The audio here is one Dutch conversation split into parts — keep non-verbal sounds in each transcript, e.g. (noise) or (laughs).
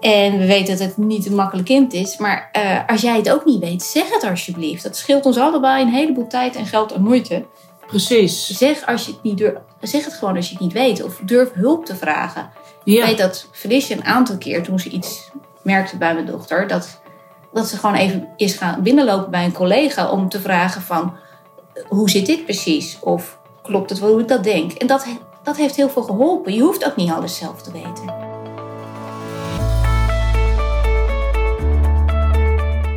En we weten dat het niet een makkelijk kind is. Maar uh, als jij het ook niet weet, zeg het alsjeblieft. Dat scheelt ons allebei een heleboel tijd en geld en moeite. Precies. Zeg, als je het niet durft, zeg het gewoon als je het niet weet. Of durf hulp te vragen. Ja. Ik weet dat Felicia een aantal keer toen ze iets merkte bij mijn dochter... dat, dat ze gewoon even is gaan binnenlopen bij een collega... om te vragen van, hoe zit dit precies? Of klopt het wel hoe ik dat denk? En dat, dat heeft heel veel geholpen. Je hoeft ook niet alles zelf te weten.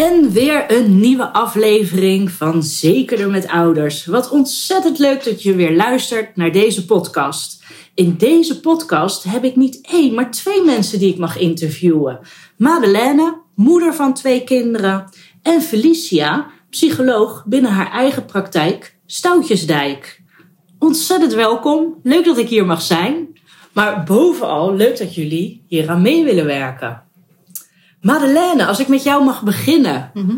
En weer een nieuwe aflevering van Zekerder met Ouders. Wat ontzettend leuk dat je weer luistert naar deze podcast. In deze podcast heb ik niet één, maar twee mensen die ik mag interviewen. Madeleine, moeder van twee kinderen. En Felicia, psycholoog binnen haar eigen praktijk, Stoutjesdijk. Ontzettend welkom. Leuk dat ik hier mag zijn. Maar bovenal leuk dat jullie hier aan mee willen werken. Madeleine, als ik met jou mag beginnen. Mhm.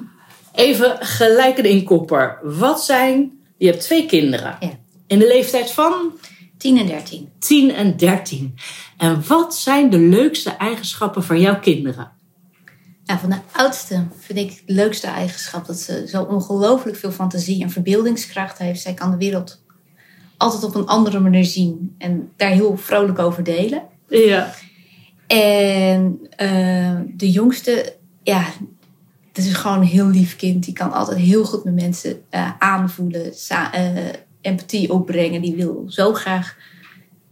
Even gelijk een inkopper. Wat zijn, je hebt twee kinderen. Ja. In de leeftijd van? 10 en 13. 10 en 13. En wat zijn de leukste eigenschappen van jouw kinderen? Nou, van de oudste vind ik het leukste eigenschap dat ze zo ongelooflijk veel fantasie en verbeeldingskracht heeft. Zij kan de wereld altijd op een andere manier zien en daar heel vrolijk over delen. Ja. En uh, de jongste, ja, dat is gewoon een heel lief kind. Die kan altijd heel goed met mensen uh, aanvoelen, uh, empathie opbrengen. Die wil zo graag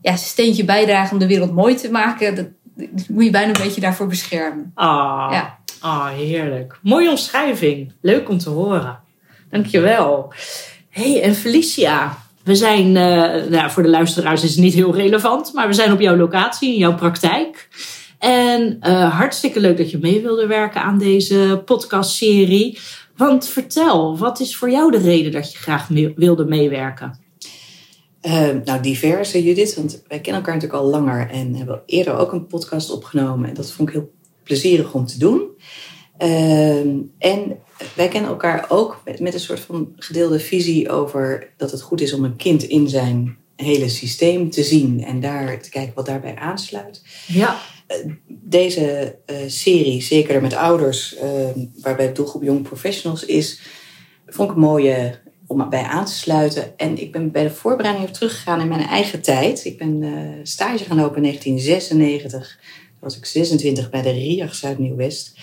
ja, zijn steentje bijdragen om de wereld mooi te maken. Dat, dat moet je bijna een beetje daarvoor beschermen. Ah, ja. ah, heerlijk. Mooie omschrijving. Leuk om te horen. Dankjewel. hey, en Felicia, we zijn, uh, nou, voor de luisteraars is het niet heel relevant, maar we zijn op jouw locatie, in jouw praktijk. En uh, hartstikke leuk dat je mee wilde werken aan deze podcastserie. Want vertel, wat is voor jou de reden dat je graag wilde meewerken? Uh, nou, diverse Judith, want wij kennen elkaar natuurlijk al langer en hebben eerder ook een podcast opgenomen. En dat vond ik heel plezierig om te doen. Uh, en wij kennen elkaar ook met, met, een soort van gedeelde visie over dat het goed is om een kind in zijn hele systeem te zien en daar te kijken wat daarbij aansluit. Ja. Uh, deze uh, serie, zeker met ouders, uh, waarbij de doelgroep jong professionals is, vond ik een mooie om bij aan te sluiten. En ik ben bij de voorbereiding even teruggegaan in mijn eigen tijd. Ik ben stage gaan lopen in 1996. Toen was ik 26 bij de RIAG Zuid-Nieuw-West.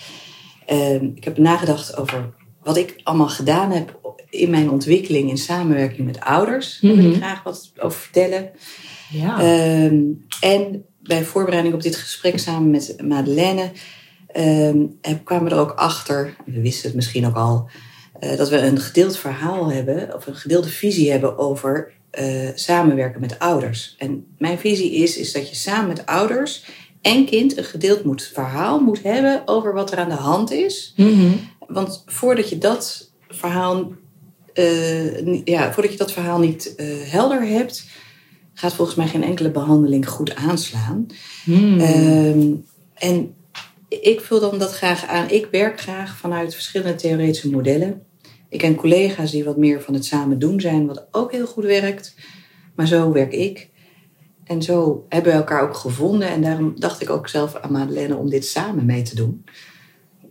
Ehm, ik heb nagedacht over wat ik allemaal gedaan heb in mijn ontwikkeling in samenwerking met ouders. Daar wil ik mhm. graag wat over vertellen. Ja. Ehm, en bij voorbereiding op dit gesprek samen met Madeleine um, kwamen we er ook achter, we wisten het misschien ook al, uh, dat we een gedeeld verhaal hebben, of een gedeelde visie hebben over uh, samenwerken met ouders. En mijn visie is, is dat je samen met ouders en kind een gedeeld moet, verhaal moet hebben over wat er aan de hand is. Mm Want voordat je dat verhaal, uh, ja, voordat je dat verhaal niet uh, helder hebt, gaat volgens mij geen enkele behandeling goed aanslaan. Mm. Um, en ik vul dan dat graag aan. Ik werk graag vanuit verschillende theoretische modellen. Ik ken collega's die wat meer van het samen doen zijn, wat ook heel goed werkt. Maar zo werk ik. En zo hebben we elkaar ook gevonden. En daarom dacht ik ook zelf aan Madeleine om dit samen mee te doen.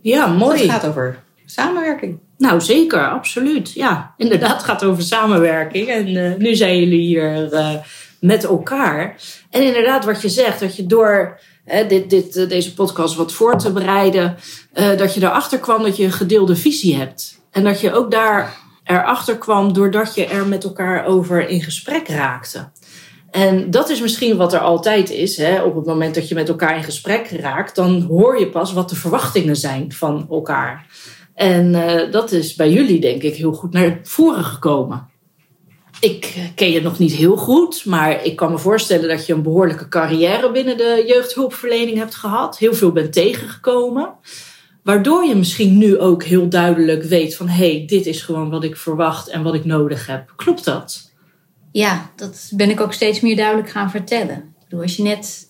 Ja, mooi. Het gaat over samenwerking. Nou, zeker, absoluut. Ja, inderdaad, het gaat over samenwerking. En uh, nu zijn jullie hier uh, met elkaar. En inderdaad, wat je zegt, dat je door uh, dit, dit, deze podcast wat voor te bereiden, dat je erachter kwam dat je een gedeelde visie hebt. En dat je ook daar erachter kwam doordat je er met elkaar over in gesprek raakte. En dat is misschien wat er altijd is. Hè? Op het moment dat je met elkaar in gesprek raakt, dan hoor je pas wat de verwachtingen zijn van elkaar. En uh, dat is bij jullie, denk ik, heel goed naar voren gekomen. ik ken je nog niet heel goed, maar ik kan me voorstellen dat je een behoorlijke carrière binnen de jeugdhulpverlening hebt gehad. Heel veel bent tegengekomen. Waardoor je misschien nu ook heel duidelijk weet van hé, hey, dit is gewoon wat ik verwacht en wat ik nodig heb. Klopt dat? Ja, dat ben ik ook steeds meer duidelijk gaan vertellen. Ik bedoel, als je net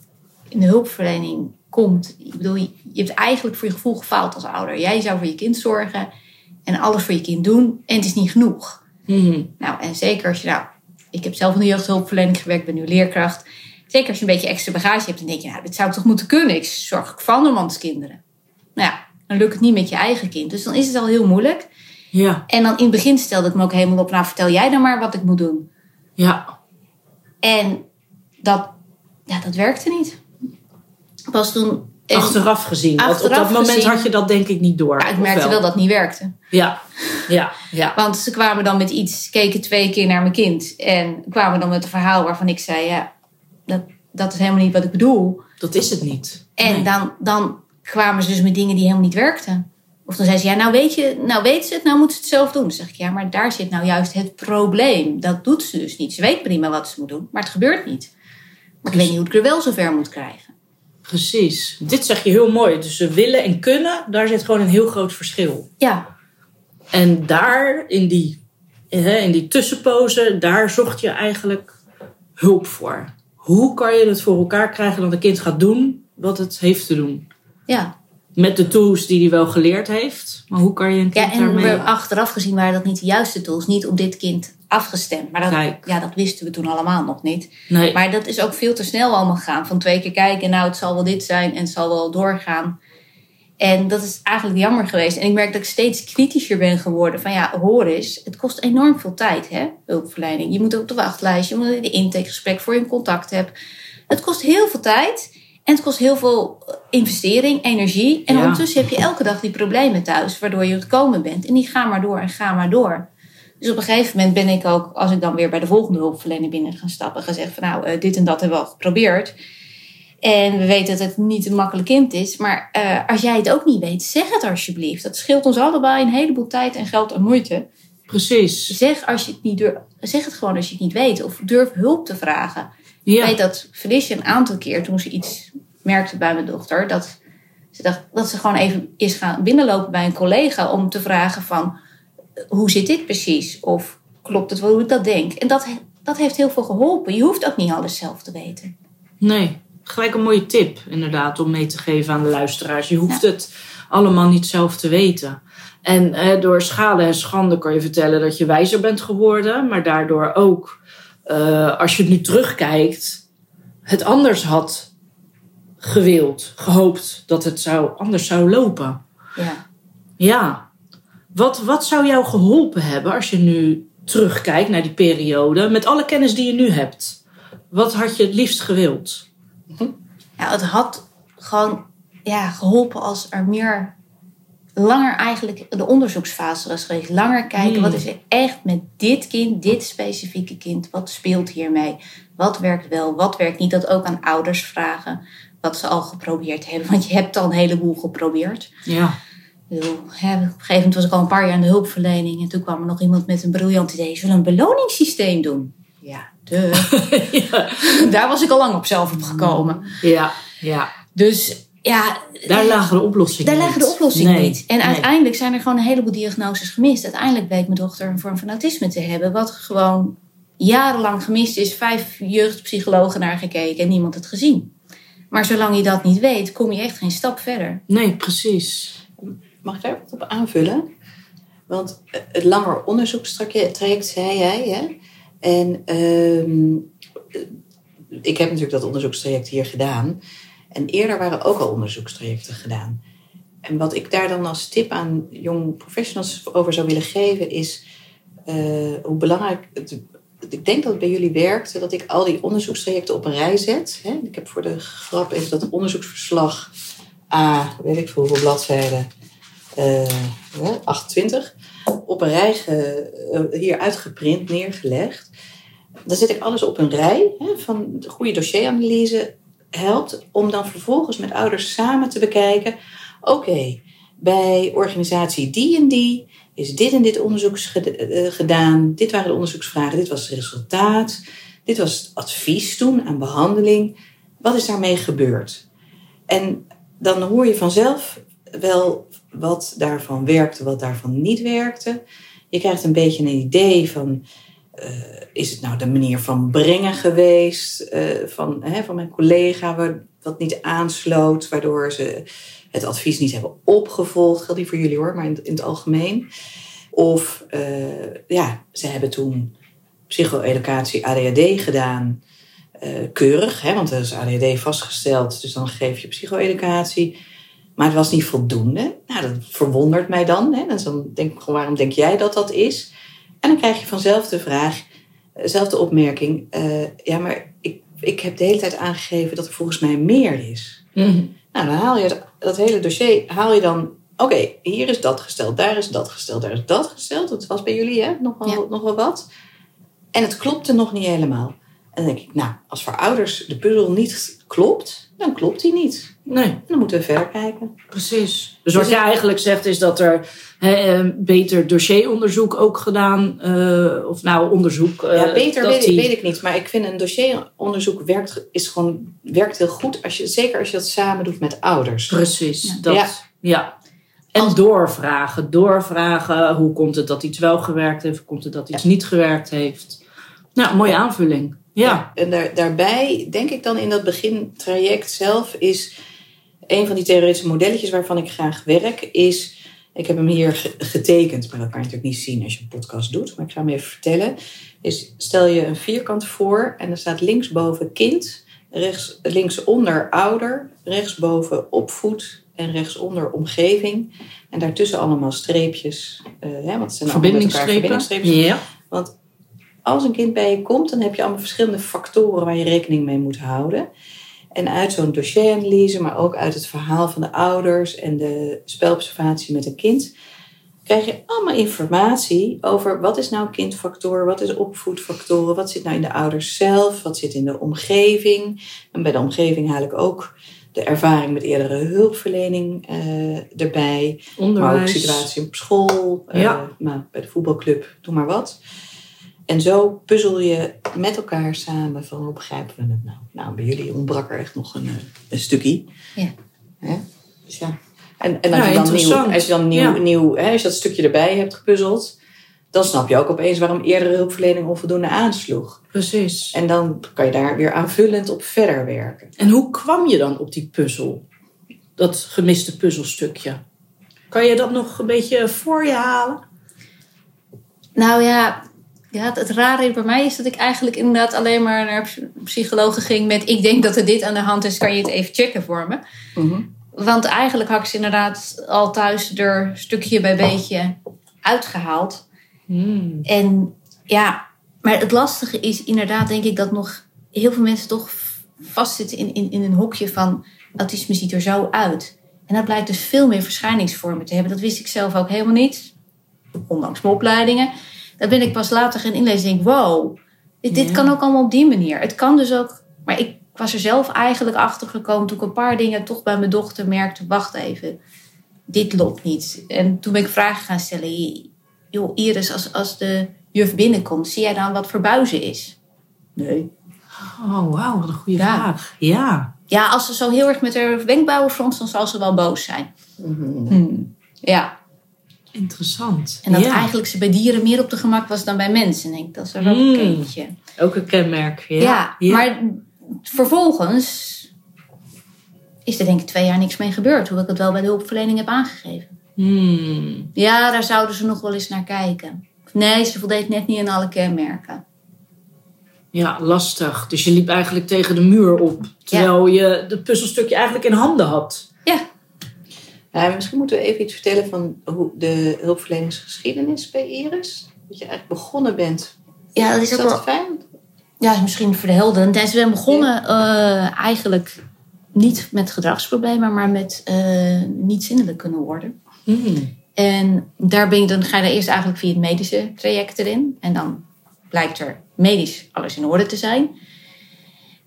in de hulpverlening komt, ik bedoel, je hebt eigenlijk voor je gevoel gefaald als ouder. Jij zou voor je kind zorgen en alles voor je kind doen en het is niet genoeg. Mhm. Nou, en zeker als je, nou, ik heb zelf in de jeugdhulpverlening gewerkt, ben nu leerkracht. Zeker als je een beetje extra bagage hebt, dan denk je, nou, dit zou ik toch moeten kunnen. Ik zorg voor andermans kinderen. Nou ja, dan lukt het niet met je eigen kind. Dus dan is het al heel moeilijk. Ja, En dan in het begin stelde ik me ook helemaal op, nou, vertel jij dan maar wat ik moet doen. Ja, En dat, ja, dat werkte niet. Pas toen. en- achteraf gezien. Want op Achteraf dat moment gezien- had je dat denk ik niet door. ja, ik merkte wel dat het niet werkte. Ja, ja, ja. (laughs) Want ze kwamen dan met iets, keken twee keer naar mijn kind. En kwamen dan met een verhaal waarvan ik zei: Ja, dat, dat is helemaal niet wat ik bedoel. Dat is het niet. En Nee. dan, dan kwamen ze dus met dingen die helemaal niet werkten. Of dan zei ze: Ja, nou weet, je, nou weet ze het, nou moet ze het zelf doen. Dan zeg ik: Ja, maar daar zit nou juist het probleem. Dat doet ze dus niet. Ze weet prima wat ze moet doen, maar het gebeurt niet. Maar ik weet niet hoe ik er wel zover moet krijgen. Precies. Dit zeg je heel mooi. Dus ze willen en kunnen, daar zit gewoon een heel groot verschil. Ja, En daar, in die, in die tussenpozen, daar zocht je eigenlijk hulp voor. Hoe kan je het voor elkaar krijgen dat een kind gaat doen wat het heeft te doen? ja. Met de tools die hij wel geleerd heeft. Maar hoe kan je een kind Ja, en daarmee... we, achteraf gezien waren dat niet de juiste tools. Niet op dit kind afgestemd. Maar dat, Kijk. ja, dat wisten we toen allemaal nog niet. Nee, Maar dat is ook veel te snel allemaal gegaan. Van twee keer kijken, nou het zal wel dit zijn en het zal wel doorgaan. En dat is eigenlijk jammer geweest. En ik merk dat ik steeds kritischer ben geworden. Van ja, hoor eens, het kost enorm veel tijd, hè, hulpverlening. Je moet op de wachtlijst, je moet in de intakegesprek voor je een contact hebt. Het kost heel veel tijd. En het kost heel veel eh, investering, energie. En Ja. ondertussen heb je elke dag die problemen thuis, waardoor je gekomen bent. En die gaan maar door en gaan maar door. Dus op een gegeven moment ben ik ook, als ik dan weer bij de volgende hulpverlener binnen ga stappen, gezegd van nou, eh, dit en dat hebben we al geprobeerd. En we weten dat het niet een makkelijk kind is. Maar eh, als jij het ook niet weet, zeg het alsjeblieft. Dat scheelt ons allebei een heleboel tijd en geld en moeite. precies. Zeg, als je het, niet durf, zeg het gewoon als je het niet weet. Of durf hulp te vragen. Ik Ja, weet dat Felicia een aantal keer, toen ze iets merkte bij mijn dochter, dat ze dacht dat ze gewoon even is gaan binnenlopen bij een collega om te vragen van hoe zit dit precies? Of klopt het wel hoe ik dat denk? En dat, dat heeft heel veel geholpen. Je hoeft ook niet alles zelf te weten. nee. Gelijk een mooie tip inderdaad om mee te geven aan de luisteraars. Je hoeft het allemaal niet zelf te weten. En eh, door schade en schande kan je vertellen dat je wijzer bent geworden. Maar daardoor ook, eh, als je nu terugkijkt, het anders had gewild, gehoopt dat het zou, anders zou lopen. Ja. Ja. Wat, wat zou jou geholpen hebben als je nu terugkijkt naar die periode, met alle kennis die je nu hebt? Wat had je het liefst gewild? Ja, het had gewoon ja, geholpen als er meer langer eigenlijk de onderzoeksfase was geweest. Langer kijken, Hmm. wat is er echt met dit kind, dit specifieke kind, wat speelt hiermee? Wat werkt wel, wat werkt niet? Dat ook aan ouders vragen wat ze al geprobeerd hebben. Want je hebt al een heleboel geprobeerd. Ja. Hè, op een gegeven moment was ik al een paar jaar in de hulpverlening. En toen kwam er nog iemand met een briljant idee. Zullen een beloningssysteem doen? Ja, de. (laughs) ja. (laughs) Daar was ik al lang op zelf op gekomen. Ja. ja. Dus ja, Daar lagen de oplossingen daar lagen de oplossingen niet. En nee. uiteindelijk zijn er gewoon een heleboel diagnoses gemist. Uiteindelijk bleek mijn dochter een vorm van autisme te hebben. Wat gewoon jarenlang gemist is. Vijf jeugdpsychologen naar gekeken en niemand het gezien. Maar zolang je dat niet weet, kom je echt geen stap verder. Nee, precies. Mag ik daar wat op aanvullen? Want het langer onderzoekstraject, zei jij, hè? En ehm, eh, ik heb natuurlijk dat onderzoekstraject hier gedaan. En eerder waren ook al onderzoekstrajecten gedaan. En wat ik daar dan als tip aan jong professionals over zou willen geven is eh, hoe belangrijk het. Ik denk dat het bij jullie werkte dat ik al die onderzoekstrajecten op een rij zet. Hè? Ik heb voor de grap even dat onderzoeksverslag A, weet ik veel hoeveel bladzijden, eh, hè, 28, op een rij eh, hier uitgeprint, neergelegd. Dan zet ik alles op een rij hè, van de goede dossieranalyse helpt om dan vervolgens met ouders samen te bekijken. Oké, bij organisatie die en die is dit en dit onderzoek uh, gedaan. Dit waren de onderzoeksvragen, dit was het resultaat. Dit was advies toen aan behandeling. Wat is daarmee gebeurd? En dan hoor je vanzelf wel wat daarvan werkte, wat daarvan niet werkte. Je krijgt een beetje een idee van, is het nou de manier van brengen geweest uh, van, hè, van mijn collega, wat niet aansloot, waardoor ze het advies niet hebben opgevolgd. Geldt niet voor jullie hoor, maar in, in het algemeen. Of uh, ja, ze hebben toen psycho-educatie ADHD gedaan. keurig, hè, want er is ADHD vastgesteld, dus dan geef je psycho-educatie. Maar het was niet voldoende. Nou, dat verwondert mij dan. Hè. Dan denk ik gewoon, waarom denk jij dat dat is? En dan krijg je vanzelf de vraag, dezelfde eh, opmerking. Uh, ja, maar ik, ik heb de hele tijd aangegeven dat er volgens mij meer is. Mm Nou, dan haal je dat, hele dossier, haal je dan... Oké, hier is dat gesteld, daar is dat gesteld, daar is dat gesteld. Dat was bij jullie, hè? Nog wel, nog wel wat. En het klopte nog niet helemaal. En dan denk ik, nou, als voor ouders de puzzel niet klopt, dan klopt die niet. Nee. Dan moeten we verder kijken. Precies. Dus wat dus je eigenlijk zegt is dat er he, beter dossieronderzoek ook gedaan, uh, of nou onderzoek. Uh, ja, beter weet, die... weet, ik niet. Maar ik vind een dossieronderzoek werkt, is gewoon, werkt heel goed, als je, zeker als je dat samen doet met ouders. Precies. Ja. Dat, ja. ja. En doorvragen. Doorvragen. Hoe komt het dat iets wel gewerkt heeft? Hoe komt het dat iets niet gewerkt heeft? Nou, mooie aanvulling. Ja. En daar, daarbij denk ik dan in dat begintraject zelf is een van die theoretische modelletjes waarvan ik graag werk, is. Ik heb hem hier getekend, maar dat kan je natuurlijk niet zien als je een podcast doet. Maar ik ga hem even vertellen. Is, stel je een vierkant voor en er staat linksboven kind, rechts, linksonder ouder, rechtsboven opvoed en rechtsonder omgeving. En daartussen allemaal streepjes. Uh, hè, want het zijn verbindingsstrepen. verbindingsstreepjes. Ja. Want als een kind bij je komt, dan heb je allemaal verschillende factoren waar je rekening mee moet houden. En uit zo'n dossieranalyse, maar ook uit het verhaal van de ouders en de spelobservatie met een kind, krijg je allemaal informatie over wat is nou kindfactor, wat is opvoedfactoren, wat zit nou in de ouders zelf, wat zit in de omgeving. En bij de omgeving haal ik ook de ervaring met eerdere hulpverlening uh, erbij. Onderwijs. Maar ook situatie op school, uh, bij de voetbalclub, doe maar wat. En zo puzzel je met elkaar samen van hoe begrijpen we het nou? Nou, bij jullie ontbrak er echt nog een, eh, een stukje. Ja. Dus ja. En, en als, je dan nieuw, als je dan nieuw, nieuw hè, als je dat stukje erbij hebt gepuzzeld, dan snap je ook opeens waarom eerdere hulpverlening onvoldoende aansloeg. Precies. En dan kan je daar weer aanvullend op verder werken. En hoe kwam je dan op die puzzel? Dat gemiste puzzelstukje. Kan je dat nog een beetje voor je halen? Nou ja, ja, het, rare bij mij is dat ik eigenlijk inderdaad alleen maar naar psychologen ging met: Ik denk dat er dit aan de hand is, kan je het even checken voor me? Mhm. Want eigenlijk had ik ze inderdaad al thuis er stukje bij beetje uitgehaald. Hmm. En ja, maar het lastige is inderdaad, denk ik, dat nog heel veel mensen toch vastzitten in, in, in een hokje van autisme ziet er zo uit. En dat blijkt dus veel meer verschijningsvormen te hebben. Dat wist ik zelf ook helemaal niet, ondanks mijn opleidingen. Daar ben ik pas later gaan inlezen en denk, wow, dit, dit kan ook allemaal op die manier. Het kan dus ook, maar ik was er zelf eigenlijk achter gekomen toen ik een paar dingen toch bij mijn dochter merkte, wacht even, dit loopt niet. En toen ben ik vragen gaan stellen, joh Iris, als, als de juf binnenkomt, zie jij dan wat verbuizen is? Nee. Oh, wauw, wat een goede vraag. Ja. Ja, als ze zo heel erg met haar wenkbrauwen fronst, dan zal ze wel boos zijn. Mm Ja. Interessant. En dat eigenlijk ze bij dieren meer op de gemak was dan bij mensen. Denk ik. Dat is er ook een hmm. eentje. Ook een kenmerk. Ja. ja, maar vervolgens is er denk ik twee jaar niks mee gebeurd. Hoewel ik het wel bij de hulpverlening heb aangegeven. Hmm. Ja, daar zouden ze nog wel eens naar kijken. Nee, ze voldeed net niet aan alle kenmerken. Ja, lastig. Dus je liep eigenlijk tegen de muur op. Terwijl je het puzzelstukje eigenlijk in handen had. Uh, misschien moeten we even iets vertellen van hoe de hulpverleningsgeschiedenis bij Iris. Dat je eigenlijk begonnen bent. Ja, dat is, ook wel fijn. Ja, misschien voor de helden. we zijn begonnen uh, eigenlijk niet met gedragsproblemen, maar met uh, niet zinnelijk kunnen worden. Hmm. En daar ben je, dan ga je eerst eigenlijk via het medische traject erin. En dan blijkt er medisch alles in orde te zijn.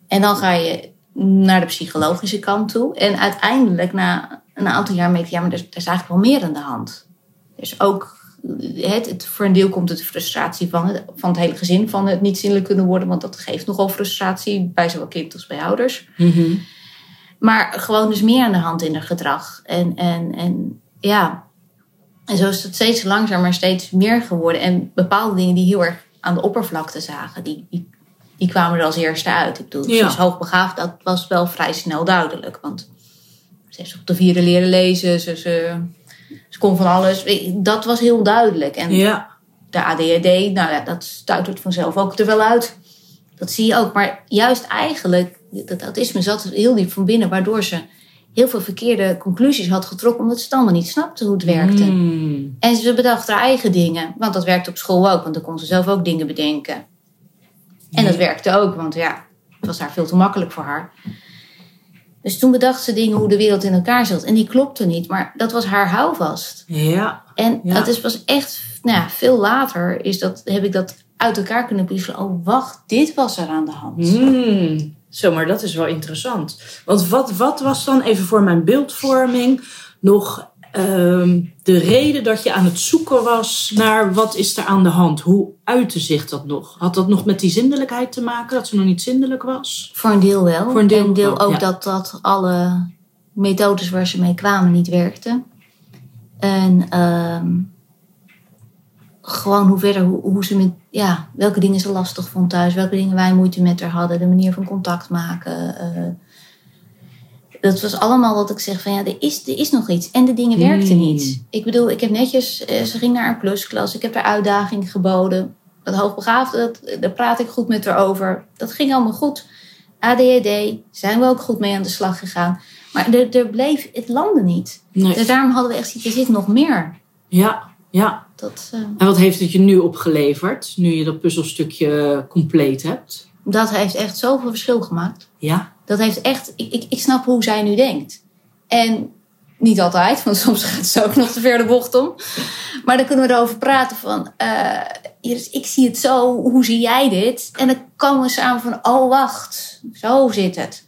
En dan ga je naar de psychologische kant toe. En uiteindelijk, na een aantal jaar merk je, ja, maar er, is eigenlijk wel meer aan de hand. Dus ook het, het, voor een deel komt het frustratie van het, van het hele gezin, van het niet zinnelijk kunnen worden, want dat geeft nogal frustratie bij zowel kind als bij ouders. Mhm. Maar gewoon dus meer aan de hand in haar gedrag. En, en, en ja, en zo is het steeds langzamer steeds meer geworden. En bepaalde dingen die heel erg aan de oppervlakte zagen, die, die, die kwamen er als eerste uit. Ik bedoel, Ja. is hoogbegaafd, dat was wel vrij snel duidelijk. Want ze heeft op de vierde leren lezen, ze, ze, ze kon van alles. Dat was heel duidelijk. En Ja. de ADHD, nou ja, dat stuitert vanzelf ook er wel uit. Dat zie je ook. Maar juist eigenlijk, dat autisme zat heel diep van binnen, waardoor ze heel veel verkeerde conclusies had getrokken, omdat ze het allemaal niet snapte hoe het werkte. Mm. En ze bedacht haar eigen dingen, want dat werkte op school ook, want dan kon ze zelf ook dingen bedenken. En dat werkte ook, want ja, het was daar veel te makkelijk voor haar. Dus toen bedacht ze dingen hoe de wereld in elkaar zat. En die klopte niet, maar dat was haar houvast. Ja. En Ja. dat is pas echt, nou ja, veel later is dat, heb ik dat uit elkaar kunnen puzzelen. Oh, wacht, dit was er aan de hand. Mm. Zo, maar dat is wel interessant. Want wat, wat was dan, even voor mijn beeldvorming, nog ehm, de reden dat je aan het zoeken was naar wat is er aan de hand? Hoe uitte zich dat nog? Had dat nog met die zindelijkheid te maken, dat ze nog niet zindelijk was? Voor een deel wel. Voor een deel en deel ook ja. dat, dat alle methodes waar ze mee kwamen niet werkten. En ehm, gewoon hoe verder, hoe, hoe ze met, ja, welke dingen ze lastig vond thuis, welke dingen wij moeite met haar hadden, de manier van contact maken. eh. Dat was allemaal dat ik zeg van ja, er is, er is nog iets. En de dingen werkten Hmm. niet. Ik bedoel, ik heb netjes, eh, ze ging naar een plusklas, ik heb haar uitdaging geboden. Dat hoogbegaafde, dat, daar praat ik goed met haar over. Dat ging allemaal goed. ADHD, zijn we ook goed mee aan de slag gegaan. Maar er, er bleef, het landde niet. Nee. Dus daarom hadden we echt zoiets, er zit nog meer. Ja, ja. Dat, eh, En wat heeft het je nu opgeleverd, nu je dat puzzelstukje compleet hebt? dat heeft echt zoveel verschil gemaakt. Ja. Dat heeft echt, ik, ik, ik snap hoe zij nu denkt. En niet altijd, want (laughs) soms gaat ze ook nog te ver de bocht om. Maar dan kunnen we erover praten van, Iris, ik zie het zo, hoe zie jij dit? En dan komen we samen van, oh wacht, zo zit het.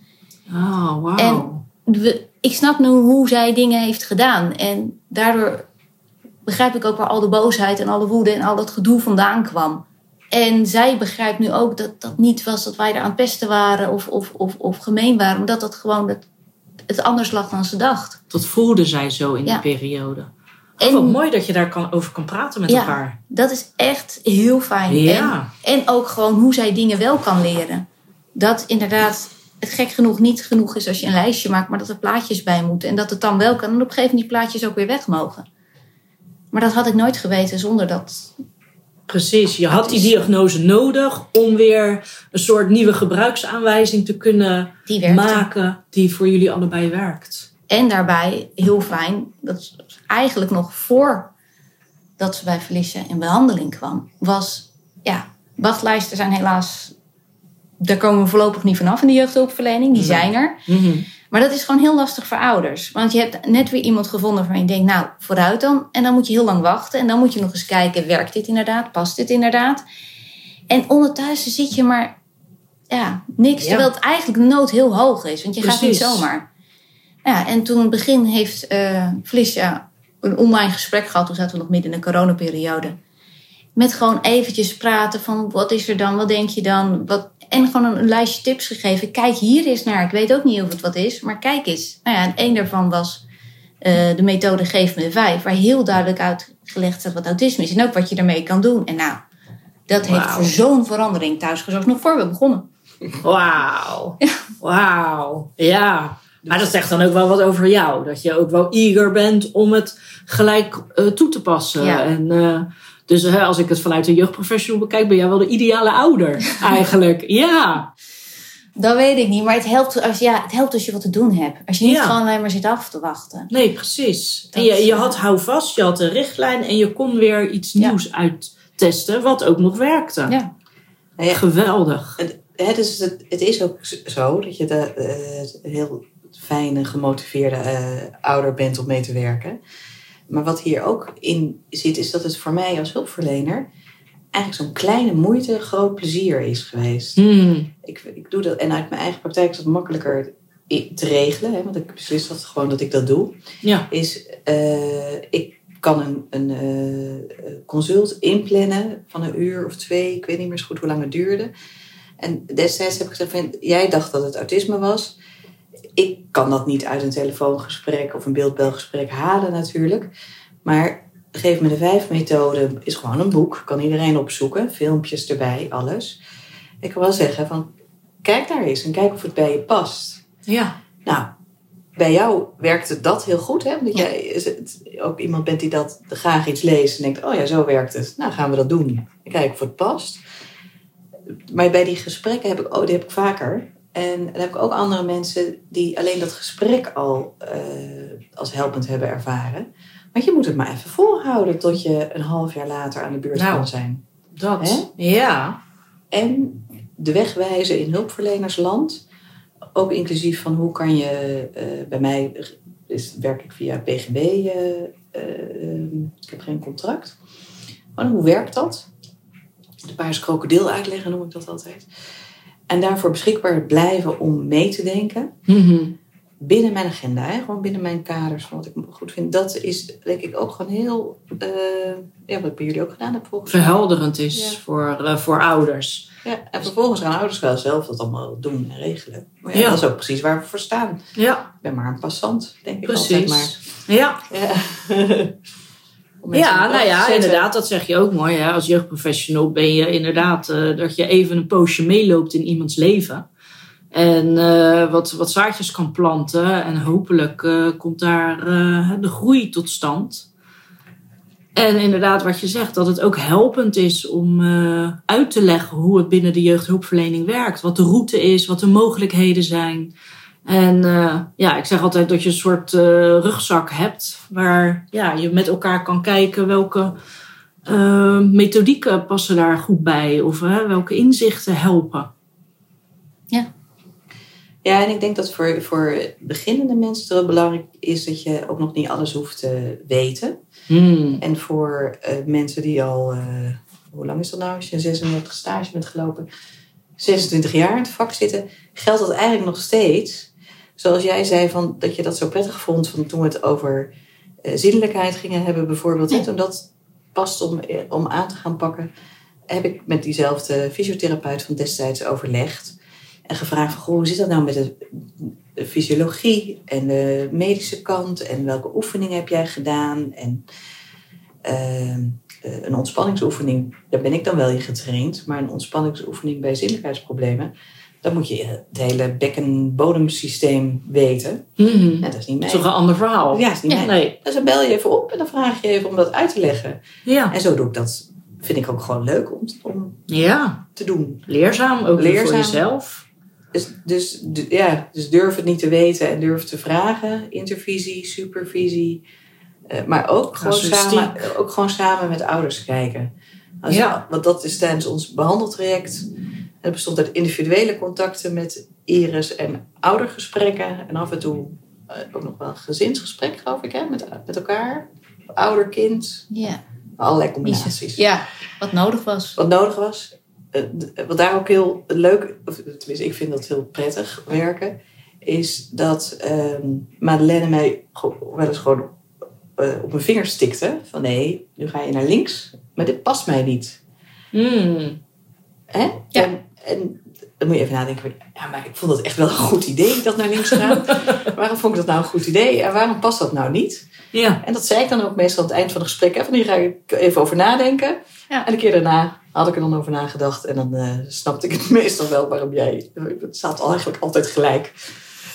Oh, wauw. En we, ik snap nu hoe zij dingen heeft gedaan. En daardoor begrijp ik ook waar al de boosheid en alle woede en al dat gedoe vandaan kwam. En zij begrijpt nu ook dat dat niet was dat wij er aan het pesten waren of, of, of, of gemeen waren. Maar dat dat gewoon het, het anders lag dan ze dacht. Dat voelde zij zo in Ja. die periode. En- wat mooi dat je daar kan, over kan praten met Ja. elkaar. Dat is echt heel fijn. Ja. En, en ook gewoon hoe zij dingen wel kan leren. Dat inderdaad het gek genoeg niet genoeg is als je een lijstje maakt, maar dat er plaatjes bij moeten. En dat het dan wel kan. En op een gegeven moment die plaatjes ook weer weg mogen. Maar dat had ik nooit geweten zonder dat. Precies, je had die is- diagnose nodig om weer een soort nieuwe gebruiksaanwijzing te kunnen Die maken die voor jullie allebei werkt. En daarbij heel fijn, dat is eigenlijk nog voor dat ze bij Felicia in behandeling kwam, was ja, wachtlijsten zijn helaas. Daar komen we voorlopig niet vanaf in de jeugdhulpverlening. Die zijn er. Maar dat is gewoon heel lastig voor ouders. Want je hebt net weer iemand gevonden waarvan je denkt, nou, vooruit dan. En dan moet je heel lang wachten. En dan moet je nog eens kijken, werkt dit inderdaad? Past dit inderdaad? En ondertussen zit je maar, ja, niks. Ja. Terwijl het eigenlijk de nood heel hoog is. Want je gaat niet zomaar. Ja, en toen in het begin heeft eh Felicia een online gesprek gehad. Toen zaten we nog midden in de coronaperiode. Met gewoon eventjes praten van wat is er dan, wat denk je dan? Wat, en gewoon een, lijstje tips gegeven. Kijk hier eens naar. Ik weet ook niet of het wat is, maar kijk eens. Nou ja, en één daarvan was eh, de methode Geef me vijf. Waar heel duidelijk uitgelegd staat wat autisme is. En ook wat je ermee kan doen. En nou, dat heeft voor zo'n verandering thuisgezorgd nog voor we begonnen. Wauw. Wauw. Ja. Maar dat zegt dan ook wel wat over jou. Dat je ook wel eager bent om het gelijk eh, toe te passen. Ja. En, eh, dus hè, als ik het vanuit een jeugdprofessional bekijk, ben jij wel de ideale ouder (laughs) eigenlijk. Ja. Dat weet ik niet, maar het helpt als, ja, het helpt als je wat te doen hebt. Als je niet Ja. gewoon alleen maar zit af te wachten. Nee, precies. En Dat, je, je eh, had hou vast, je had een richtlijn en je kon weer iets Ja. nieuws uittesten, wat ook nog werkte. Ja. Nou ja, Geweldig. Hè, dus het, het is ook zo dat je eh, een heel fijne, gemotiveerde eh, ouder bent om mee te werken. Maar wat hier ook in zit, is dat het voor mij als hulpverlener eigenlijk zo'n kleine moeite groot plezier is geweest. Hmm. Ik, ik doe dat, en uit mijn eigen praktijk is dat makkelijker te regelen, hè, want ik beslis dat gewoon dat ik dat doe. Ja. Is, eh, ik kan een, een eh, consult inplannen van een uur of twee. Ik weet niet meer zo goed hoe lang het duurde. En destijds heb ik gezegd, van, jij dacht dat het autisme was. Ik kan dat niet uit een telefoongesprek of een beeldbelgesprek halen natuurlijk. Maar Geef me de vijf methode is gewoon een boek. Kan iedereen opzoeken. Filmpjes erbij, alles. Ik kan wel zeggen van, kijk daar eens en kijk of het bij je past. Ja. Nou, bij jou werkte dat heel goed, hè? Omdat jij ook iemand bent die dat graag iets leest en denkt, oh ja, zo werkt het. Nou, gaan we dat doen. En kijken of het past. Maar bij die gesprekken heb ik, oh, die heb ik vaker. En dan heb ik ook andere mensen die alleen dat gesprek al uh, als helpend hebben ervaren. Maar je moet het maar even volhouden tot je een half jaar later aan de beurt nou, kan zijn. Dat, ja. En de wegwijzen in hulpverlenersland. Ook inclusief van hoe kan je, uh, bij mij is, werk ik via PGB, uh, uh, ik heb geen contract. Maar hoe werkt dat? De paars krokodil uitleggen noem ik dat altijd. En daarvoor beschikbaar blijven om mee te denken. Mm binnen mijn agenda, hè? gewoon binnen mijn kaders van wat ik goed vind. Dat is denk ik ook gewoon heel, uh, ja, wat ik bij jullie ook gedaan heb volgens Verhelderend is voor, uh, voor ouders. Ja, en vervolgens gaan ouders wel zelf dat allemaal doen en regelen. Maar ja, dat is ook precies waar we voor staan. Ja. Ik ben maar een passant, denk ik precies. altijd maar. Ja. Ja. (laughs) Ja, nou ja, inderdaad, dat zeg je ook mooi. Hè? Als jeugdprofessional ben je inderdaad uh, dat je even een poosje meeloopt in iemands leven. En uh, wat, wat zaadjes kan planten. En hopelijk uh, komt daar de groei tot stand. En inderdaad, wat je zegt, dat het ook helpend is om uit te leggen hoe het binnen de jeugdhulpverlening werkt. Wat de route is, wat de mogelijkheden zijn. En ja, ik zeg altijd dat je een soort rugzak hebt waar ja, je met elkaar kan kijken welke methodieken passen daar goed bij. Of welke inzichten helpen. Ja. Ja, en ik denk dat voor, voor beginnende mensen het wel belangrijk is dat je ook nog niet alles hoeft te weten. Hmm. En voor uh, mensen die al, uh, hoe lang is dat nou als je 36 stage bent gelopen? 26 jaar in het vak zitten, geldt dat eigenlijk nog steeds. Zoals jij zei, van, dat je dat zo prettig vond van toen we het over uh, zinnelijkheid gingen hebben bijvoorbeeld. Ja. Toen dat past om, om aan te gaan pakken, heb ik met diezelfde fysiotherapeut van destijds overlegd. En gevraagd van, goh, hoe zit dat nou met de, de, fysiologie en de medische kant? En welke oefeningen heb jij gedaan? En uh, een ontspanningsoefening, daar ben ik dan wel in getraind. Maar een ontspanningsoefening bij zinnelijkheidsproblemen... dan moet je het hele bekken-bodemsysteem weten. Ja, dat is niet mee. Dat is toch een ander verhaal? Ja, dat is niet ja, mee. Nee. Dus dan bel je even op en dan vraag je even om dat uit te leggen. Ja. En zo doe ik dat. Vind ik ook gewoon leuk om, om ja. te doen. Leerzaam, ook Leerzaam. voor jezelf. Dus, dus, ja, dus durf het niet te weten en durf te vragen. Intervisie, supervisie. Uh, maar ook gewoon, samen, ook gewoon samen met ouders kijken. Als Ja. Want dat is tijdens ons behandeltraject. Het bestond uit individuele contacten met Iris en oudergesprekken. En af en toe uh, ook nog wel een gezinsgesprek, geloof ik, hè? Met, met elkaar. Ouder, kind. Ja. Allerlei combinaties. Ja, wat nodig was. Wat nodig was. Uh, wat daar ook heel leuk, of tenminste, ik vind dat heel prettig werken, is dat um, Madeleine mij wel eens gewoon uh, op mijn vingers stikte. Van nee, nu ga je naar links, maar dit past mij niet. Mm. Hè? Ja. En, en dan moet je even nadenken. Ja, maar ik vond dat echt wel een goed idee dat naar links gaan. (laughs) waarom vond ik dat nou een goed idee en waarom past dat nou niet? Ja. En dat zei ik dan ook meestal aan het eind van het gesprek. Hè, van hier ga ik even over nadenken. Ja. En een keer daarna had ik er dan over nagedacht. En dan uh, snapte ik het (laughs) meestal wel waarom jij... Het staat eigenlijk altijd gelijk.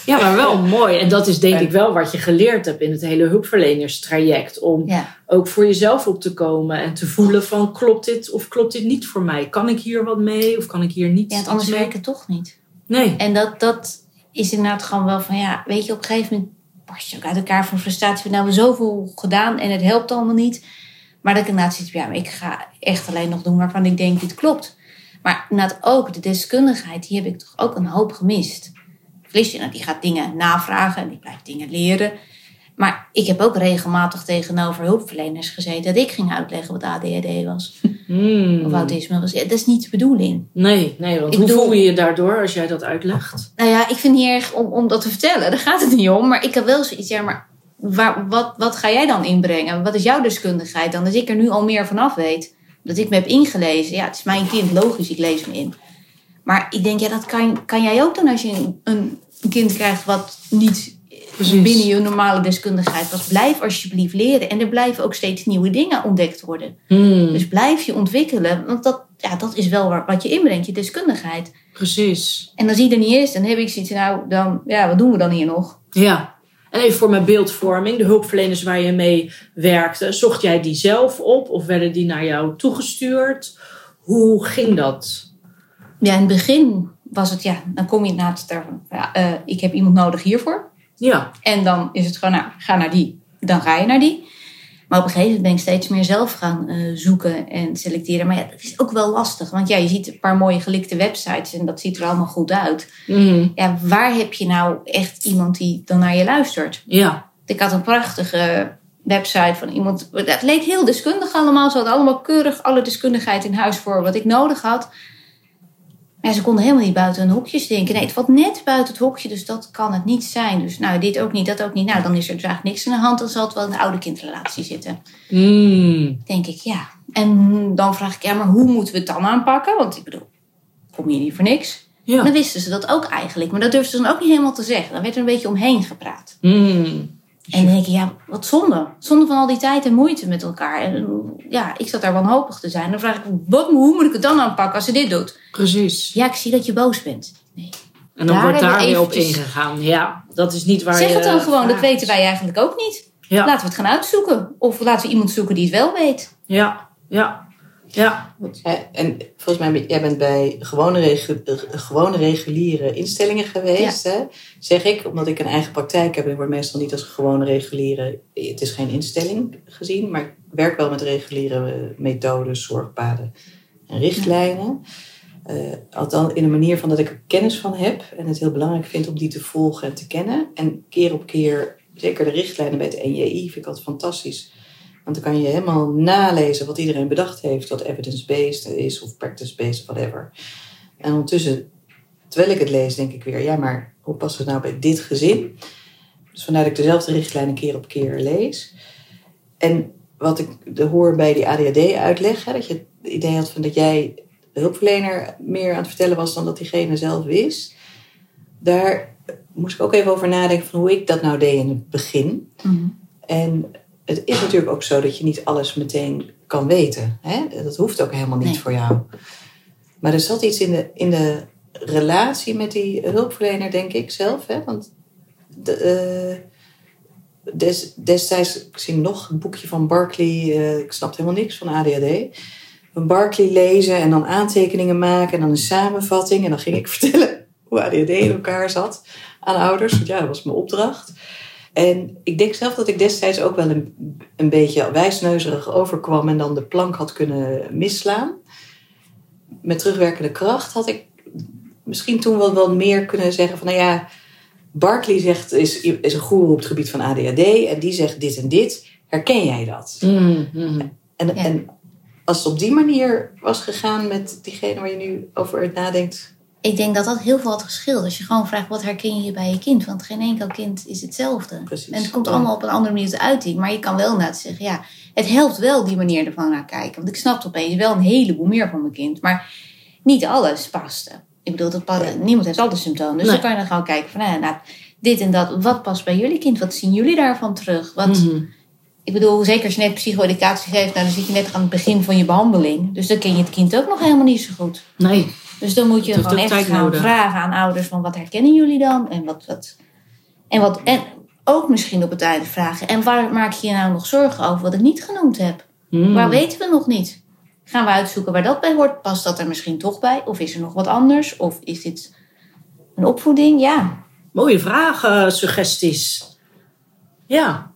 Ja, maar wel (laughs) mooi. En dat is denk ik wel wat je geleerd hebt in het hele hulpverlenerstraject. Om Ja. ook voor jezelf op te komen en te voelen van klopt dit of klopt dit niet voor mij? Kan ik hier wat mee of kan ik hier niet Ja, anders mee? werkt het toch niet. Nee. En dat, dat is inderdaad gewoon wel van, ja, weet je, op een gegeven moment barst je ook uit elkaar van frustratie. Nou, we hebben zoveel gedaan en het helpt allemaal niet. Maar dat ik inderdaad zit, ja, maar ik ga echt alleen nog doen waarvan ik denk, dit klopt. Maar inderdaad ook de deskundigheid, die heb ik toch ook een hoop gemist. Nou, die gaat dingen navragen en die blijft dingen leren. Maar ik heb ook regelmatig tegenover hulpverleners gezeten dat ik ging uitleggen wat ADHD was. Hmm. Of autisme was. Ja, dat is niet de bedoeling. Nee, nee, want Ik hoe bedoel- voel je je daardoor als jij dat uitlegt? Nou ja, ik vind niet erg om, om dat te vertellen. Daar gaat het niet om. Maar ik heb wel zoiets, ja, maar waar, wat, wat ga jij dan inbrengen? Wat is jouw deskundigheid dan? Dat ik er nu al meer vanaf weet. Dat ik me heb ingelezen. Ja, het is mijn kind, logisch, ik lees me in. Maar ik denk, ja, dat kan, kan jij ook doen als je een, een kind krijgt wat niet Precies. binnen je normale deskundigheid was. Blijf alsjeblieft leren. En er blijven ook steeds nieuwe dingen ontdekt worden. Hmm, Dus blijf je ontwikkelen. Want dat, ja, dat is wel wat je inbrengt, je deskundigheid. precies. En als die er niet is, dan heb ik zoiets nou, dan, ja, wat doen we dan hier nog? Ja. En even voor mijn beeldvorming, de hulpverleners waar je mee werkte, zocht jij die zelf op of werden die naar jou toegestuurd? Hoe ging dat? Ja, in het begin was het, ja, dan kom je daar van, ja, eh, ik heb iemand nodig hiervoor. Ja. En dan is het gewoon, nou, ga naar die. Dan ga je naar die. Maar op een gegeven moment ben ik steeds meer zelf gaan eh, zoeken en selecteren. Maar ja, dat is ook wel lastig. Want ja, je ziet een paar mooie gelikte websites en dat ziet er allemaal goed uit. Hmm, Ja, waar heb je nou echt iemand die dan naar je luistert? Ja. Ik had een prachtige website van iemand. Het leek heel deskundig allemaal. Ze hadden allemaal keurig alle deskundigheid in huis voor wat ik nodig had. Maar ze konden helemaal niet buiten hun hokjes denken. Nee, het valt net buiten het hokje, dus dat kan het niet zijn. Dus nou, dit ook niet, dat ook niet. Nou, dan is er dus eigenlijk niks aan de hand. Dan zal het wel in de oude kindrelatie zitten. Hmm, Denk ik, ja. En dan vraag ik, ja, maar hoe moeten we het dan aanpakken? Want ik bedoel, kom je niet voor niks? Ja. Dan wisten ze dat ook eigenlijk. Maar dat durfden ze dan ook niet helemaal te zeggen. Dan werd er een beetje omheen gepraat. Hmm, En dan denk ik, ja, wat zonde. Zonde van al die tijd en moeite met elkaar. En ja, ik zat daar wanhopig te zijn. Dan vraag ik, wat, hoe moet ik het dan aanpakken als ze dit doet? Precies. Ja, ik zie dat je boos bent. Nee. En dan Daar wordt daar we weer op ingegaan. Ja, dat is niet waar zeg je het dan gewoon, dat weten wij eigenlijk ook niet. Ja. Laten we het gaan uitzoeken. Of laten we iemand zoeken die het wel weet. Ja, ja, ja. En volgens mij, jij bent bij gewone, regu- eh, gewone reguliere instellingen geweest. Hè? Zeg ik, omdat ik een eigen praktijk heb. En ik word meestal niet als gewone reguliere... Het is geen instelling gezien, maar ik werk wel met reguliere eh, methodes, zorgpaden en richtlijnen. Eh, althans in een manier van dat ik er kennis van heb. En het heel belangrijk vind om die te volgen en te kennen. En keer op keer, zeker de richtlijnen bij het NJI, vind ik altijd fantastisch. Want dan kan je helemaal nalezen wat iedereen bedacht heeft, wat evidence-based is of practice-based, whatever. En ondertussen, terwijl ik het lees, denk ik weer, ja, maar hoe past het nou bij dit gezin? Dus vandaar dat ik dezelfde richtlijnen keer op keer lees. En wat ik de hoor bij die ADHD-uitleg, hè, dat je het idee had van dat jij de hulpverlener meer aan het vertellen was dan dat diegene zelf wist. Daar moest ik ook even over nadenken van hoe ik dat nou deed in het begin. En het is natuurlijk ook zo dat je niet alles meteen kan weten. Hè? Dat hoeft ook helemaal niet Nee. voor jou. Maar er zat iets in de, in de relatie met die hulpverlener, denk ik zelf. Hè? Want de, eh, des, destijds, ik zie nog een boekje van Barclay, eh, ik snapte helemaal niks van ADHD. Van Barclay lezen en dan aantekeningen maken en dan een samenvatting. En dan ging ik (laughs) vertellen hoe ADHD in elkaar zat aan ouders. Want ja, dat was mijn opdracht. En ik denk zelf dat ik destijds ook wel een, een beetje wijsneuzerig overkwam en dan de plank had kunnen misslaan. Met terugwerkende kracht had ik misschien toen wel wat meer kunnen zeggen van, nou ja, Barkley zegt, is, is een goeroe op het gebied van ADHD en die zegt dit en dit. Herken jij dat? Mm, mm. En, Ja. en als het op die manier was gegaan met diegene waar je nu over nadenkt, Ik denk dat dat heel veel had gescheeld. Als je gewoon vraagt, wat herken je bij je kind? Want geen enkel kind is hetzelfde. Precies. En het komt Ja. allemaal op een andere manier tot uiting. Maar je kan wel inderdaad zeggen, ja, het helpt wel die manier ervan naar kijken. Want ik snapte opeens wel een heleboel meer van mijn kind. Maar niet alles paste. Ik bedoel, dat niemand heeft alle symptomen. Dus Nee. dan kan je dan gewoon kijken van, nou, nou, dit en dat. Wat past bij jullie kind? Wat zien jullie daarvan terug? Wat, Mhm. Ik bedoel, zeker als je net psycho-educatie geeft, nou, dan zit je net aan het begin van je behandeling. Dus dan ken je het kind ook nog helemaal niet zo goed. Nee. Dus dan moet je gewoon echt gaan nodig. vragen aan ouders van wat herkennen jullie dan? En wat, wat, en wat en ook misschien op het einde vragen. En waar maak je je nou nog zorgen over wat ik niet genoemd heb? Mm. Waar weten we nog niet? Gaan we uitzoeken waar dat bij hoort? Past dat er misschien toch bij? Of is er nog wat anders? Of is dit een opvoeding? Ja. Mooie vragen, suggesties. Ja,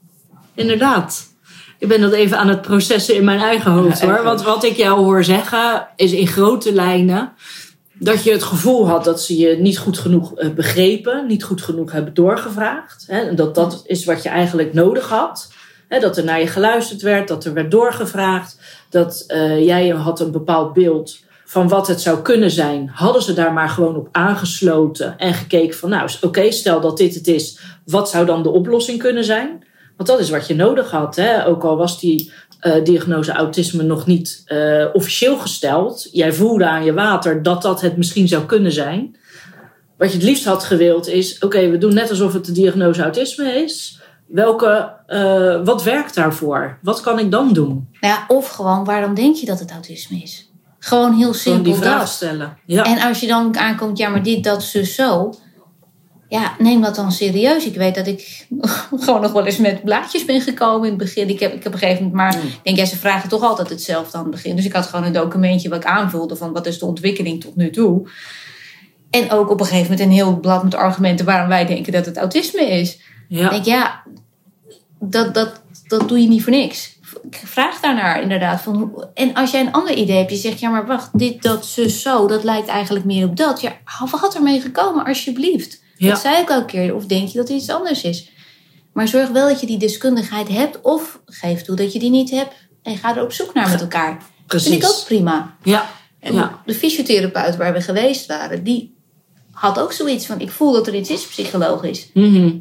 inderdaad. Ik ben dat even aan het processen in mijn eigen hoofd Ja, hoor. Want wat ik jou hoor zeggen is in grote lijnen dat je het gevoel had dat ze je niet goed genoeg eh, begrepen, niet goed genoeg hebben doorgevraagd. Hè? En dat dat is wat je eigenlijk nodig had. Hè? Dat er naar je geluisterd werd, dat er werd doorgevraagd, dat eh, jij had een bepaald beeld van wat het zou kunnen zijn. Hadden ze daar maar gewoon op aangesloten en gekeken van, nou, oké, stel dat dit het is, wat zou dan de oplossing kunnen zijn? Want dat is wat je nodig had. Hè? Ook al was die uh, diagnose autisme nog niet uh, officieel gesteld. Jij voelde aan je water dat dat het misschien zou kunnen zijn. Wat je het liefst had gewild is: oké, we doen net alsof het de diagnose autisme is. Welke, uh, wat werkt daarvoor? Wat kan ik dan doen? Nou ja, of gewoon, waarom denk je dat het autisme is? Gewoon heel simpel Gewoon die vraag dat. stellen. Ja. En als je dan aankomt, ja, maar dit, dat, zus, zo. Ja, neem dat dan serieus. Ik weet dat ik (laughs) gewoon nog wel eens met blaadjes ben gekomen in het begin. Ik heb, ik heb op een gegeven moment, maar ik denk, ja, ze vragen toch altijd hetzelfde aan het begin. Dus ik had gewoon een documentje wat ik aanvulde van wat is de ontwikkeling tot nu toe. En ook op een gegeven moment een heel blad met argumenten waarom wij denken dat het autisme is. ja. Ik denk, ja, dat, dat, dat doe je niet voor niks. Ik vraag daarnaar inderdaad. Van, en als jij een ander idee hebt, je zegt, ja, maar wacht, dit, dat, zus, zo, dat lijkt eigenlijk meer op dat. Ja, wat ermee gekomen, alsjeblieft. Ja. Dat zei ik elke keer. Of denk je dat het iets anders is? Maar zorg wel dat je die deskundigheid hebt, of geef toe dat je die niet hebt. En ga er op zoek naar met elkaar. Dat vind ik ook Precies. prima. Ja. En Ja. de fysiotherapeut waar we geweest waren, die had ook zoiets van: ik voel dat er iets is psychologisch Mhm.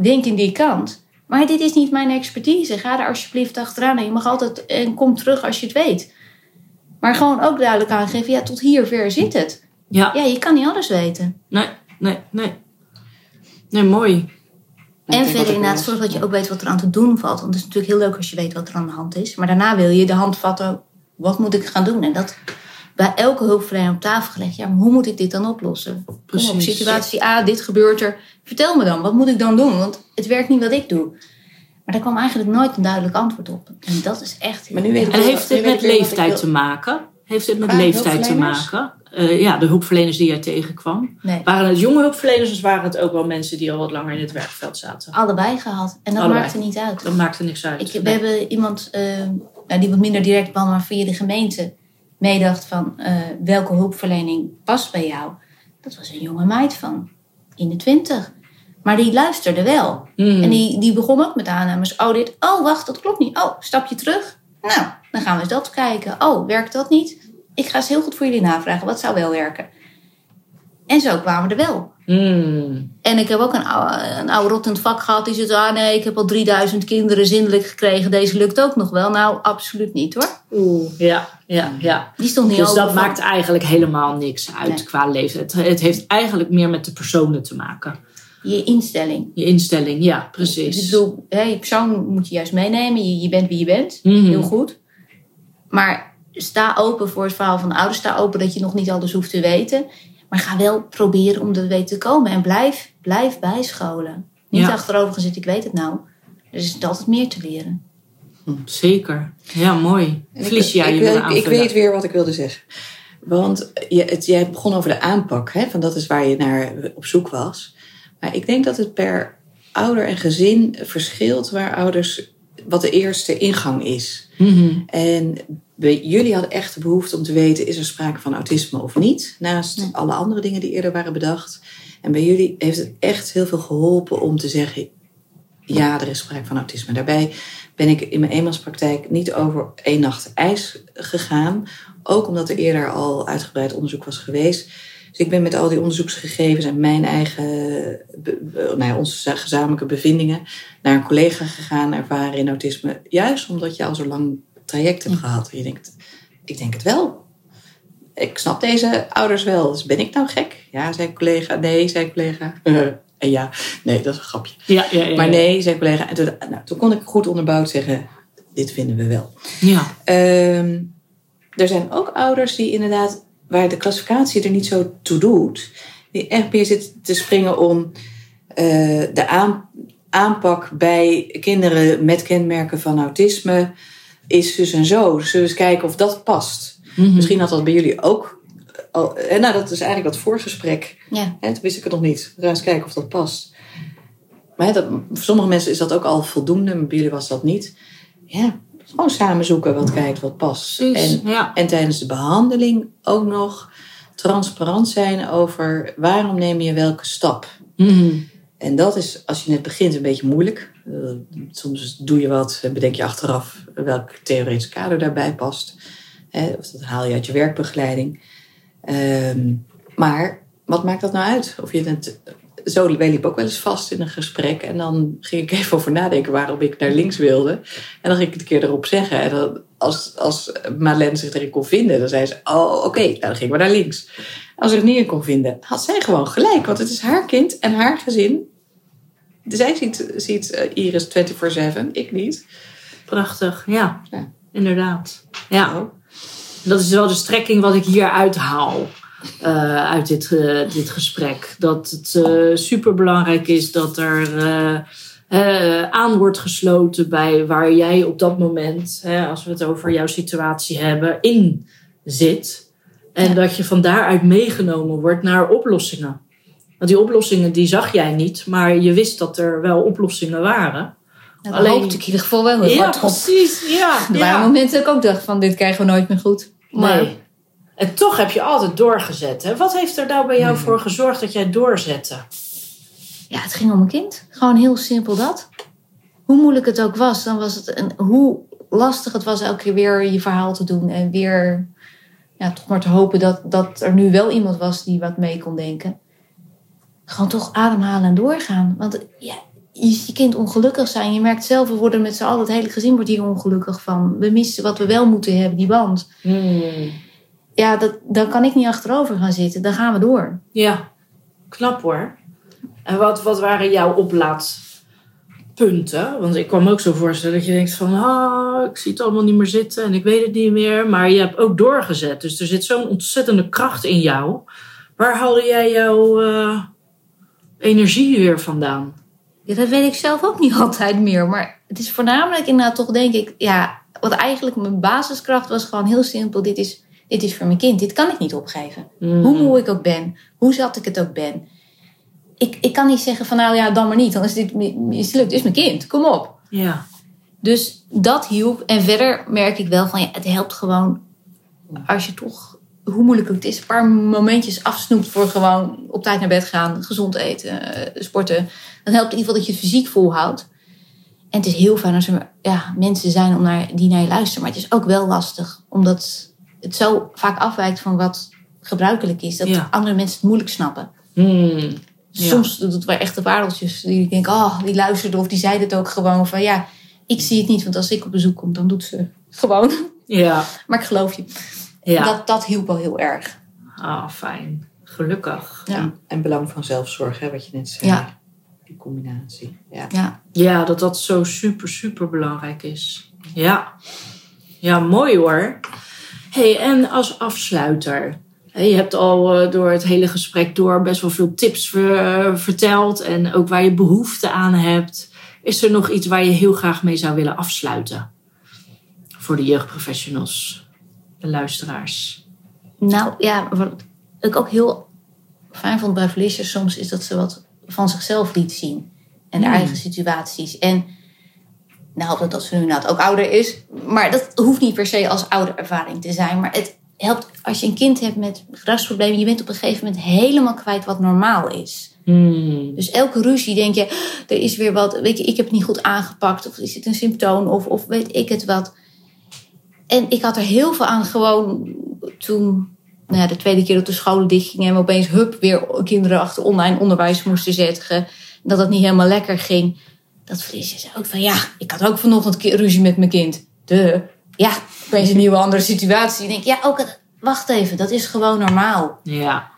denk in die kant. Maar dit is niet mijn expertise. Ga er alsjeblieft achteraan. En je mag altijd en kom terug als je het weet. Maar gewoon ook duidelijk aangeven: ja, tot hier ver zit het. ja. Ja, je kan niet alles weten. Nee, nee, nee. Nee, mooi. Ik en verder inderdaad, zorg dat je ook weet wat er aan te doen valt. Want het is natuurlijk heel leuk als je weet wat er aan de hand is. Maar daarna wil je de hand vatten: wat moet ik gaan doen? En dat bij elke hulpverlener op tafel gelegd. Ja, maar hoe moet ik dit dan oplossen? Kom op, Precies. situatie A, dit gebeurt er. Vertel me dan, wat moet ik dan doen? Want het werkt niet wat ik doe. Maar daar kwam eigenlijk nooit een duidelijk antwoord op. En dat is echt... Maar nu weet ik En heeft weet met leeftijd te maken? Heeft dit met leeftijd te maken? Eh, ja, de hulpverleners die jij tegenkwam. Nee, Waren het jonge hulpverleners of waren het ook wel mensen die al wat langer in het werkveld zaten? allebei gehad. En dat Allebei. maakte niet uit. Dat maakte niks uit. Ik, we Nee. hebben iemand eh, nou, die wat minder direct behandeld, maar via de gemeente meedacht van eh, welke hulpverlening past bij jou. Dat was een jonge meid van in de twintig. Maar die luisterde wel. Mhm. En die, die begon ook met aannames. Oh, dit. Oh, wacht, dat klopt niet. Oh, stapje terug. Nou, dan gaan we eens dat kijken. Oh, werkt dat niet? Ik ga eens heel goed voor jullie navragen. Wat zou wel werken? En zo kwamen we er wel. Hmm. En ik heb ook een oude, een oude rot in het vak gehad die zegt: Ah nee, ik heb al 3000 kinderen zindelijk gekregen. Deze lukt ook nog wel. Nou, absoluut niet hoor. Oeh, ja, ja, ja. Die stond niet Dus dat van- maakt eigenlijk helemaal niks uit Nee. qua leeftijd. Het, het heeft eigenlijk meer met de personen te maken. je instelling. Je instelling, ja, precies. ik bedoel, hè, je persoon moet je juist meenemen. Je, je bent wie je bent. Mhm. Heel goed. Maar sta open voor het verhaal van de ouders. Sta open dat je nog niet alles hoeft te weten. Maar ga wel proberen om er te weten te komen. En blijf, blijf bijscholen. Niet Ja. achterover gaan zitten, ik weet het nou. Er is altijd meer te leren. Zeker. Ja, mooi. Ik- Felicia, ik, je weet- wilde ik, aanvullen. weet weer wat ik wilde zeggen. Want je, het, jij begon over de aanpak, hè? Van dat is waar je naar op zoek was. Maar ik denk dat het per ouder en gezin verschilt waar ouders wat de eerste ingang is. Mhm. En bij jullie hadden echt de behoefte om te weten: is er sprake van autisme of niet? Naast alle andere dingen die eerder waren bedacht. En bij jullie heeft het echt heel veel geholpen om te zeggen: ja, er is sprake van autisme. Daarbij ben ik in mijn eenmanspraktijk niet over één nacht ijs gegaan. Ook omdat er eerder al uitgebreid onderzoek was geweest. Dus ik ben met al die onderzoeksgegevens en mijn eigen, be- be- nou ja, onze gezamenlijke bevindingen naar een collega gegaan, ervaren in autisme. Juist omdat je al zo lang traject hebt gehad. En je denkt, ik denk het wel. Ik snap deze ouders wel. Dus ben ik nou gek? Ja, zei collega. Nee, zei collega. (laughs) en ja, nee, dat is een grapje. Ja, ja, ja. Maar nee, zei collega. En toen, nou, toen kon ik goed onderbouwd zeggen, dit vinden we wel. Ja. Ehm, er zijn ook ouders die inderdaad, waar de klassificatie er niet zo toe doet, die echt meer zitten te springen om eh, de aan- aanpak bij kinderen met kenmerken van autisme is dus en zo. Dus zullen we eens kijken of dat past. Mhm. Misschien had dat bij jullie ook. Al, eh, nou, dat is eigenlijk dat voorgesprek. Ja, Hè, toen wist ik het nog niet. We gaan eens kijken of dat past. Maar hè, dat, voor sommige mensen is dat ook al voldoende, maar bij jullie was dat niet. Ja, gewoon samen zoeken wat kijkt, wat past. Precies. En, ja. en tijdens de behandeling ook nog transparant zijn over waarom neem je welke stap. Mhm. En dat is, als je net begint, een beetje moeilijk. Eh, soms doe je wat en bedenk je achteraf welk theoretisch kader daarbij past. Hè, of dat haal je uit je werkbegeleiding. Ehm, maar wat maakt dat nou uit? Of je het zo liepen ook wel eens vast in een gesprek. En dan ging ik even over nadenken waarom ik naar links wilde. En dan ging ik het een keer erop zeggen. En dan, als, als zich erin kon vinden, dan zei ze: Oh, oké, nou, dan gingen we naar links. Als ik het niet in kon vinden, had zij gewoon gelijk. Want het is haar kind en haar gezin. Zij ziet, ziet eh, Iris 24-7, ik niet. Prachtig, ja. Ja. Inderdaad. Ja. Oh. Dat is wel de strekking wat ik hier uithaal. Eh, uit dit, eh, dit gesprek. Dat het eh super belangrijk is dat er eh, eh, aan wordt gesloten bij waar jij op dat moment, hè, als we het over jouw situatie hebben, in zit. En Ja. dat je van daaruit meegenomen wordt naar oplossingen. Want die oplossingen die zag jij niet, maar je wist dat er wel oplossingen waren. Dat Alleen- hoopte ik in ieder geval wel heel Ja, hard op. precies. Ja, Er waren momenten dat ik ook dacht van dit krijgen we nooit meer goed. Maar Nee. En toch heb je altijd doorgezet. Hè? Wat heeft er nou bij jou Hmm. voor gezorgd dat jij doorzette? ja, het ging om mijn kind. Gewoon heel simpel dat. Hoe moeilijk het ook was, dan was het een, hoe lastig het was elke keer weer je verhaal te doen. En weer ja, toch maar te hopen dat, dat er nu wel iemand was die wat mee kon denken. Gewoon toch ademhalen en doorgaan. Want ja, je ziet je kind ongelukkig zijn. Je merkt zelf, we worden met z'n allen, het hele gezin wordt hier ongelukkig van. We missen wat we wel moeten hebben, die band. Ja, dat, dan kan ik niet achterover gaan zitten. Dan gaan we door. Ja, knap hoor. En wat, wat waren jouw oplaadpunten? Want ik kwam ook zo voorstellen dat je denkt van... Ah, ik zie het allemaal niet meer zitten en ik weet het niet meer. Maar je hebt ook doorgezet. Dus er zit zo'n ontzettende kracht in jou. Waar haalde jij jouw eh, energie weer vandaan? Ja, dat weet ik zelf ook niet (laughs) altijd meer. Maar het is voornamelijk inderdaad toch denk ik... Ja, wat eigenlijk mijn basiskracht was gewoon heel simpel. Dit is, dit is voor mijn kind. Dit kan ik niet opgeven. Mm. Hoe moe ik ook ben. Hoe zat ik het ook ben. Ik, ik kan niet zeggen van nou ja, dan maar niet. Dan is dit mi- mislukt. Het is mijn kind. Kom op. Ja, Dus dat hielp. En verder merk ik wel van ja, het helpt gewoon als je toch, hoe moeilijk het is, een paar momentjes afsnoept voor gewoon op tijd naar bed gaan, gezond eten, eh, sporten. Dan helpt in ieder geval dat je het fysiek volhoudt. En het is heel fijn als er ja, mensen zijn om naar, die naar je luisteren. Maar het is ook wel lastig, omdat het zo vaak afwijkt van wat gebruikelijk is. Dat Ja. andere mensen het moeilijk snappen. Mm. Ja. Soms doet het wel echte waardeltjes. Die denken, oh, die luisterde of die zei het ook gewoon van ja, ik zie het niet, want als ik op bezoek kom, dan doet ze (laughs) gewoon. ja, Maar ik geloof je. ja. Dat, dat hielp wel heel erg. Ah, fijn. Gelukkig. Ja. En, en belang van zelfzorg, hè, wat je net zei. Ja. Die combinatie. Ja. Ja. Ja, dat dat zo super, super belangrijk is. Ja, ja mooi hoor. Hey, en als afsluiter. Je hebt al eh, door het hele gesprek door best wel veel tips ver- verteld. En ook waar je behoefte aan hebt. Is er nog iets waar je heel graag mee zou willen afsluiten? Voor de jeugdprofessionals, de luisteraars. Nou ja, wat ik ook heel fijn vond bij Felicia soms is dat ze wat van zichzelf liet zien. En haar Hmm. eigen situaties. En nou, dat ze nu inderdaad ook ouder is. Maar dat hoeft niet per se als ouderervaring te zijn. Maar het helpt als je een kind hebt met gedragsproblemen. Je bent op een gegeven moment helemaal kwijt wat normaal is. Hmm. Dus elke ruzie denk je, er is weer wat, weet je, ik heb het niet goed aangepakt. Of is het een symptoom of, of weet ik het wat. En ik had er heel veel aan gewoon toen nou ja, de tweede keer dat de scholen dichtgingen. En we opeens hup weer kinderen achter online onderwijs moesten zetten. Dat het niet helemaal lekker ging. Dat Felicia zei ook van ja, ik had ook vanochtend een keer ruzie met mijn kind. De, ja, opeens een nieuwe andere situatie. Ik denk, ja, ook, wacht even, dat is gewoon normaal. Ja,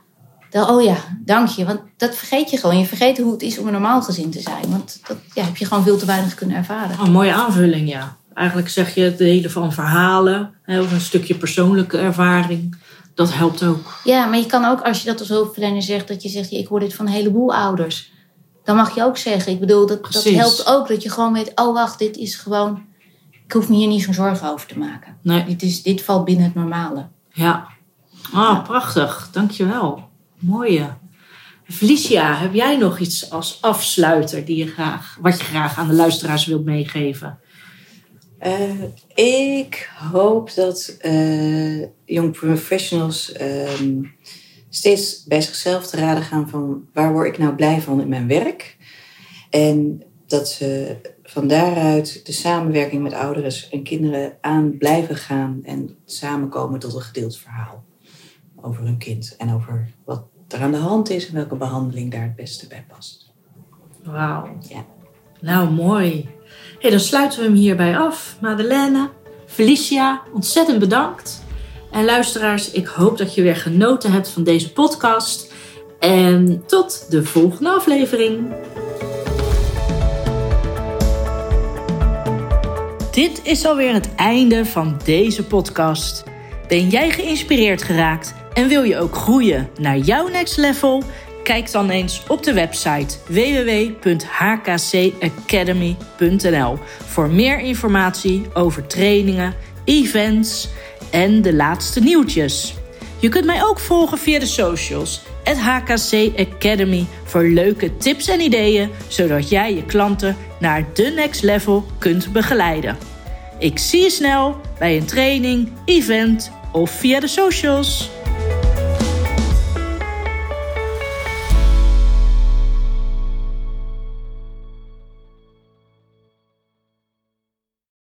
Dan, oh ja, dank je. Want dat vergeet je gewoon. Je vergeet hoe het is om een normaal gezin te zijn. Want dat ja, heb je gewoon veel te weinig kunnen ervaren. Oh, een mooie aanvulling, ja. Eigenlijk zeg je het hele van verhalen, hè, of een stukje persoonlijke ervaring. Dat helpt ook. Ja, maar je kan ook, als je dat als hulpverlener zegt, dat je zegt, ja, ik hoor dit van een heleboel ouders. Dan mag je ook zeggen, ik bedoel, dat, dat helpt ook. Dat je gewoon weet, oh wacht, dit is gewoon, ik hoef me hier niet zo'n zorgen over te maken. Nee. Dit, is, dit valt binnen het normale. Ja. Ah, prachtig. Dankjewel. Mooie. Felicia, heb jij nog iets als afsluiter die je graag, wat je graag aan de luisteraars wilt meegeven? Eh, ik hoop dat eh young professionals ehm, steeds bij zichzelf te raden gaan van waar word ik nou blij van in mijn werk. En dat ze van daaruit de samenwerking met ouderen en kinderen aan blijven gaan en samenkomen tot een gedeeld verhaal over hun kind en over wat er aan de hand is en welke behandeling daar het beste bij past. Wauw. Ja. Nou, mooi. Hey, dan sluiten we hem hierbij af. Madeleine, Felicia, ontzettend bedankt. En luisteraars, ik hoop dat je weer genoten hebt van deze podcast. En tot de volgende aflevering. Dit is alweer het einde van deze podcast. Ben jij geïnspireerd geraakt en wil je ook groeien naar jouw next level? Kijk dan eens op de website www.hkcacademy.nl voor meer informatie over trainingen, events en de laatste nieuwtjes. Je kunt mij ook volgen via de socials, het HKC Academy, voor leuke tips en ideeën, zodat jij je klanten naar de next level kunt begeleiden. Ik zie je snel bij een training, event of via de socials.